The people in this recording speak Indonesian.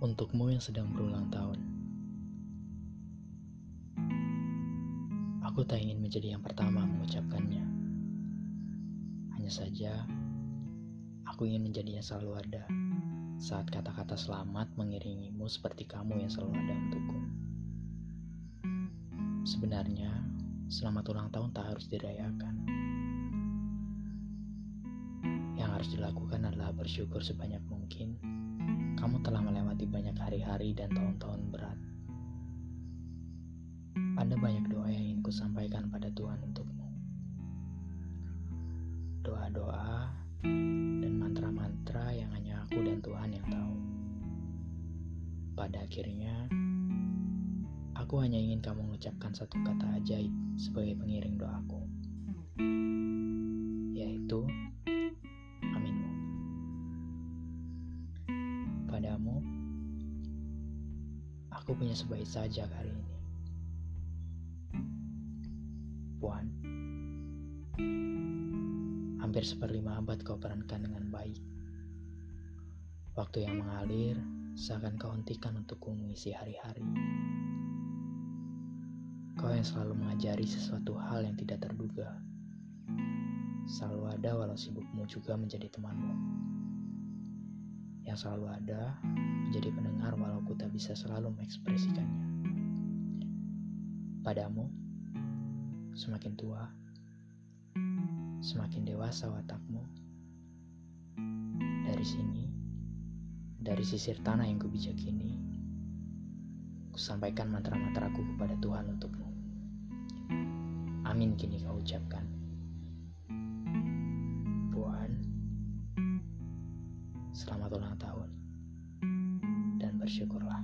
Untukmu yang sedang berulang tahun. Aku tak ingin menjadi yang pertama mengucapkannya. Hanya saja Aku ingin menjadi yang selalu ada Saat kata-kata selamat mengiringimu seperti kamu yang selalu ada untukku. Sebenarnya Selamat ulang tahun tak harus dirayakan. Yang harus dilakukan adalah bersyukur sebanyak mungkin kamu telah melewati hari-hari dan tahun-tahun berat. Ada banyak doa yang ingin kusampaikan pada Tuhan untukmu. Doa-doa dan mantra-mantra yang hanya aku dan Tuhan yang tahu. Pada akhirnya, aku hanya ingin kamu mengucapkan satu kata ajaib sebagai pengiring doaku. Yaitu, Padamu, aku punya sebaik saja kali ini. Puan, hampir seperlima abad kau perankan dengan baik. Waktu yang mengalir seakan kau hentikan untukku mengisi hari-hari. Kau yang selalu mengajari sesuatu hal yang tidak terduga. Selalu ada walau sibukmu juga menjadi temanmu yang selalu ada menjadi pendengar walau ku tak bisa selalu mengekspresikannya. Padamu, semakin tua, semakin dewasa watakmu. Dari sini, dari sisir tanah yang kubijak ini, kusampaikan mantra-mantraku kepada Tuhan untukmu. Amin kini kau ucapkan. Selamat ulang tahun dan bersyukurlah.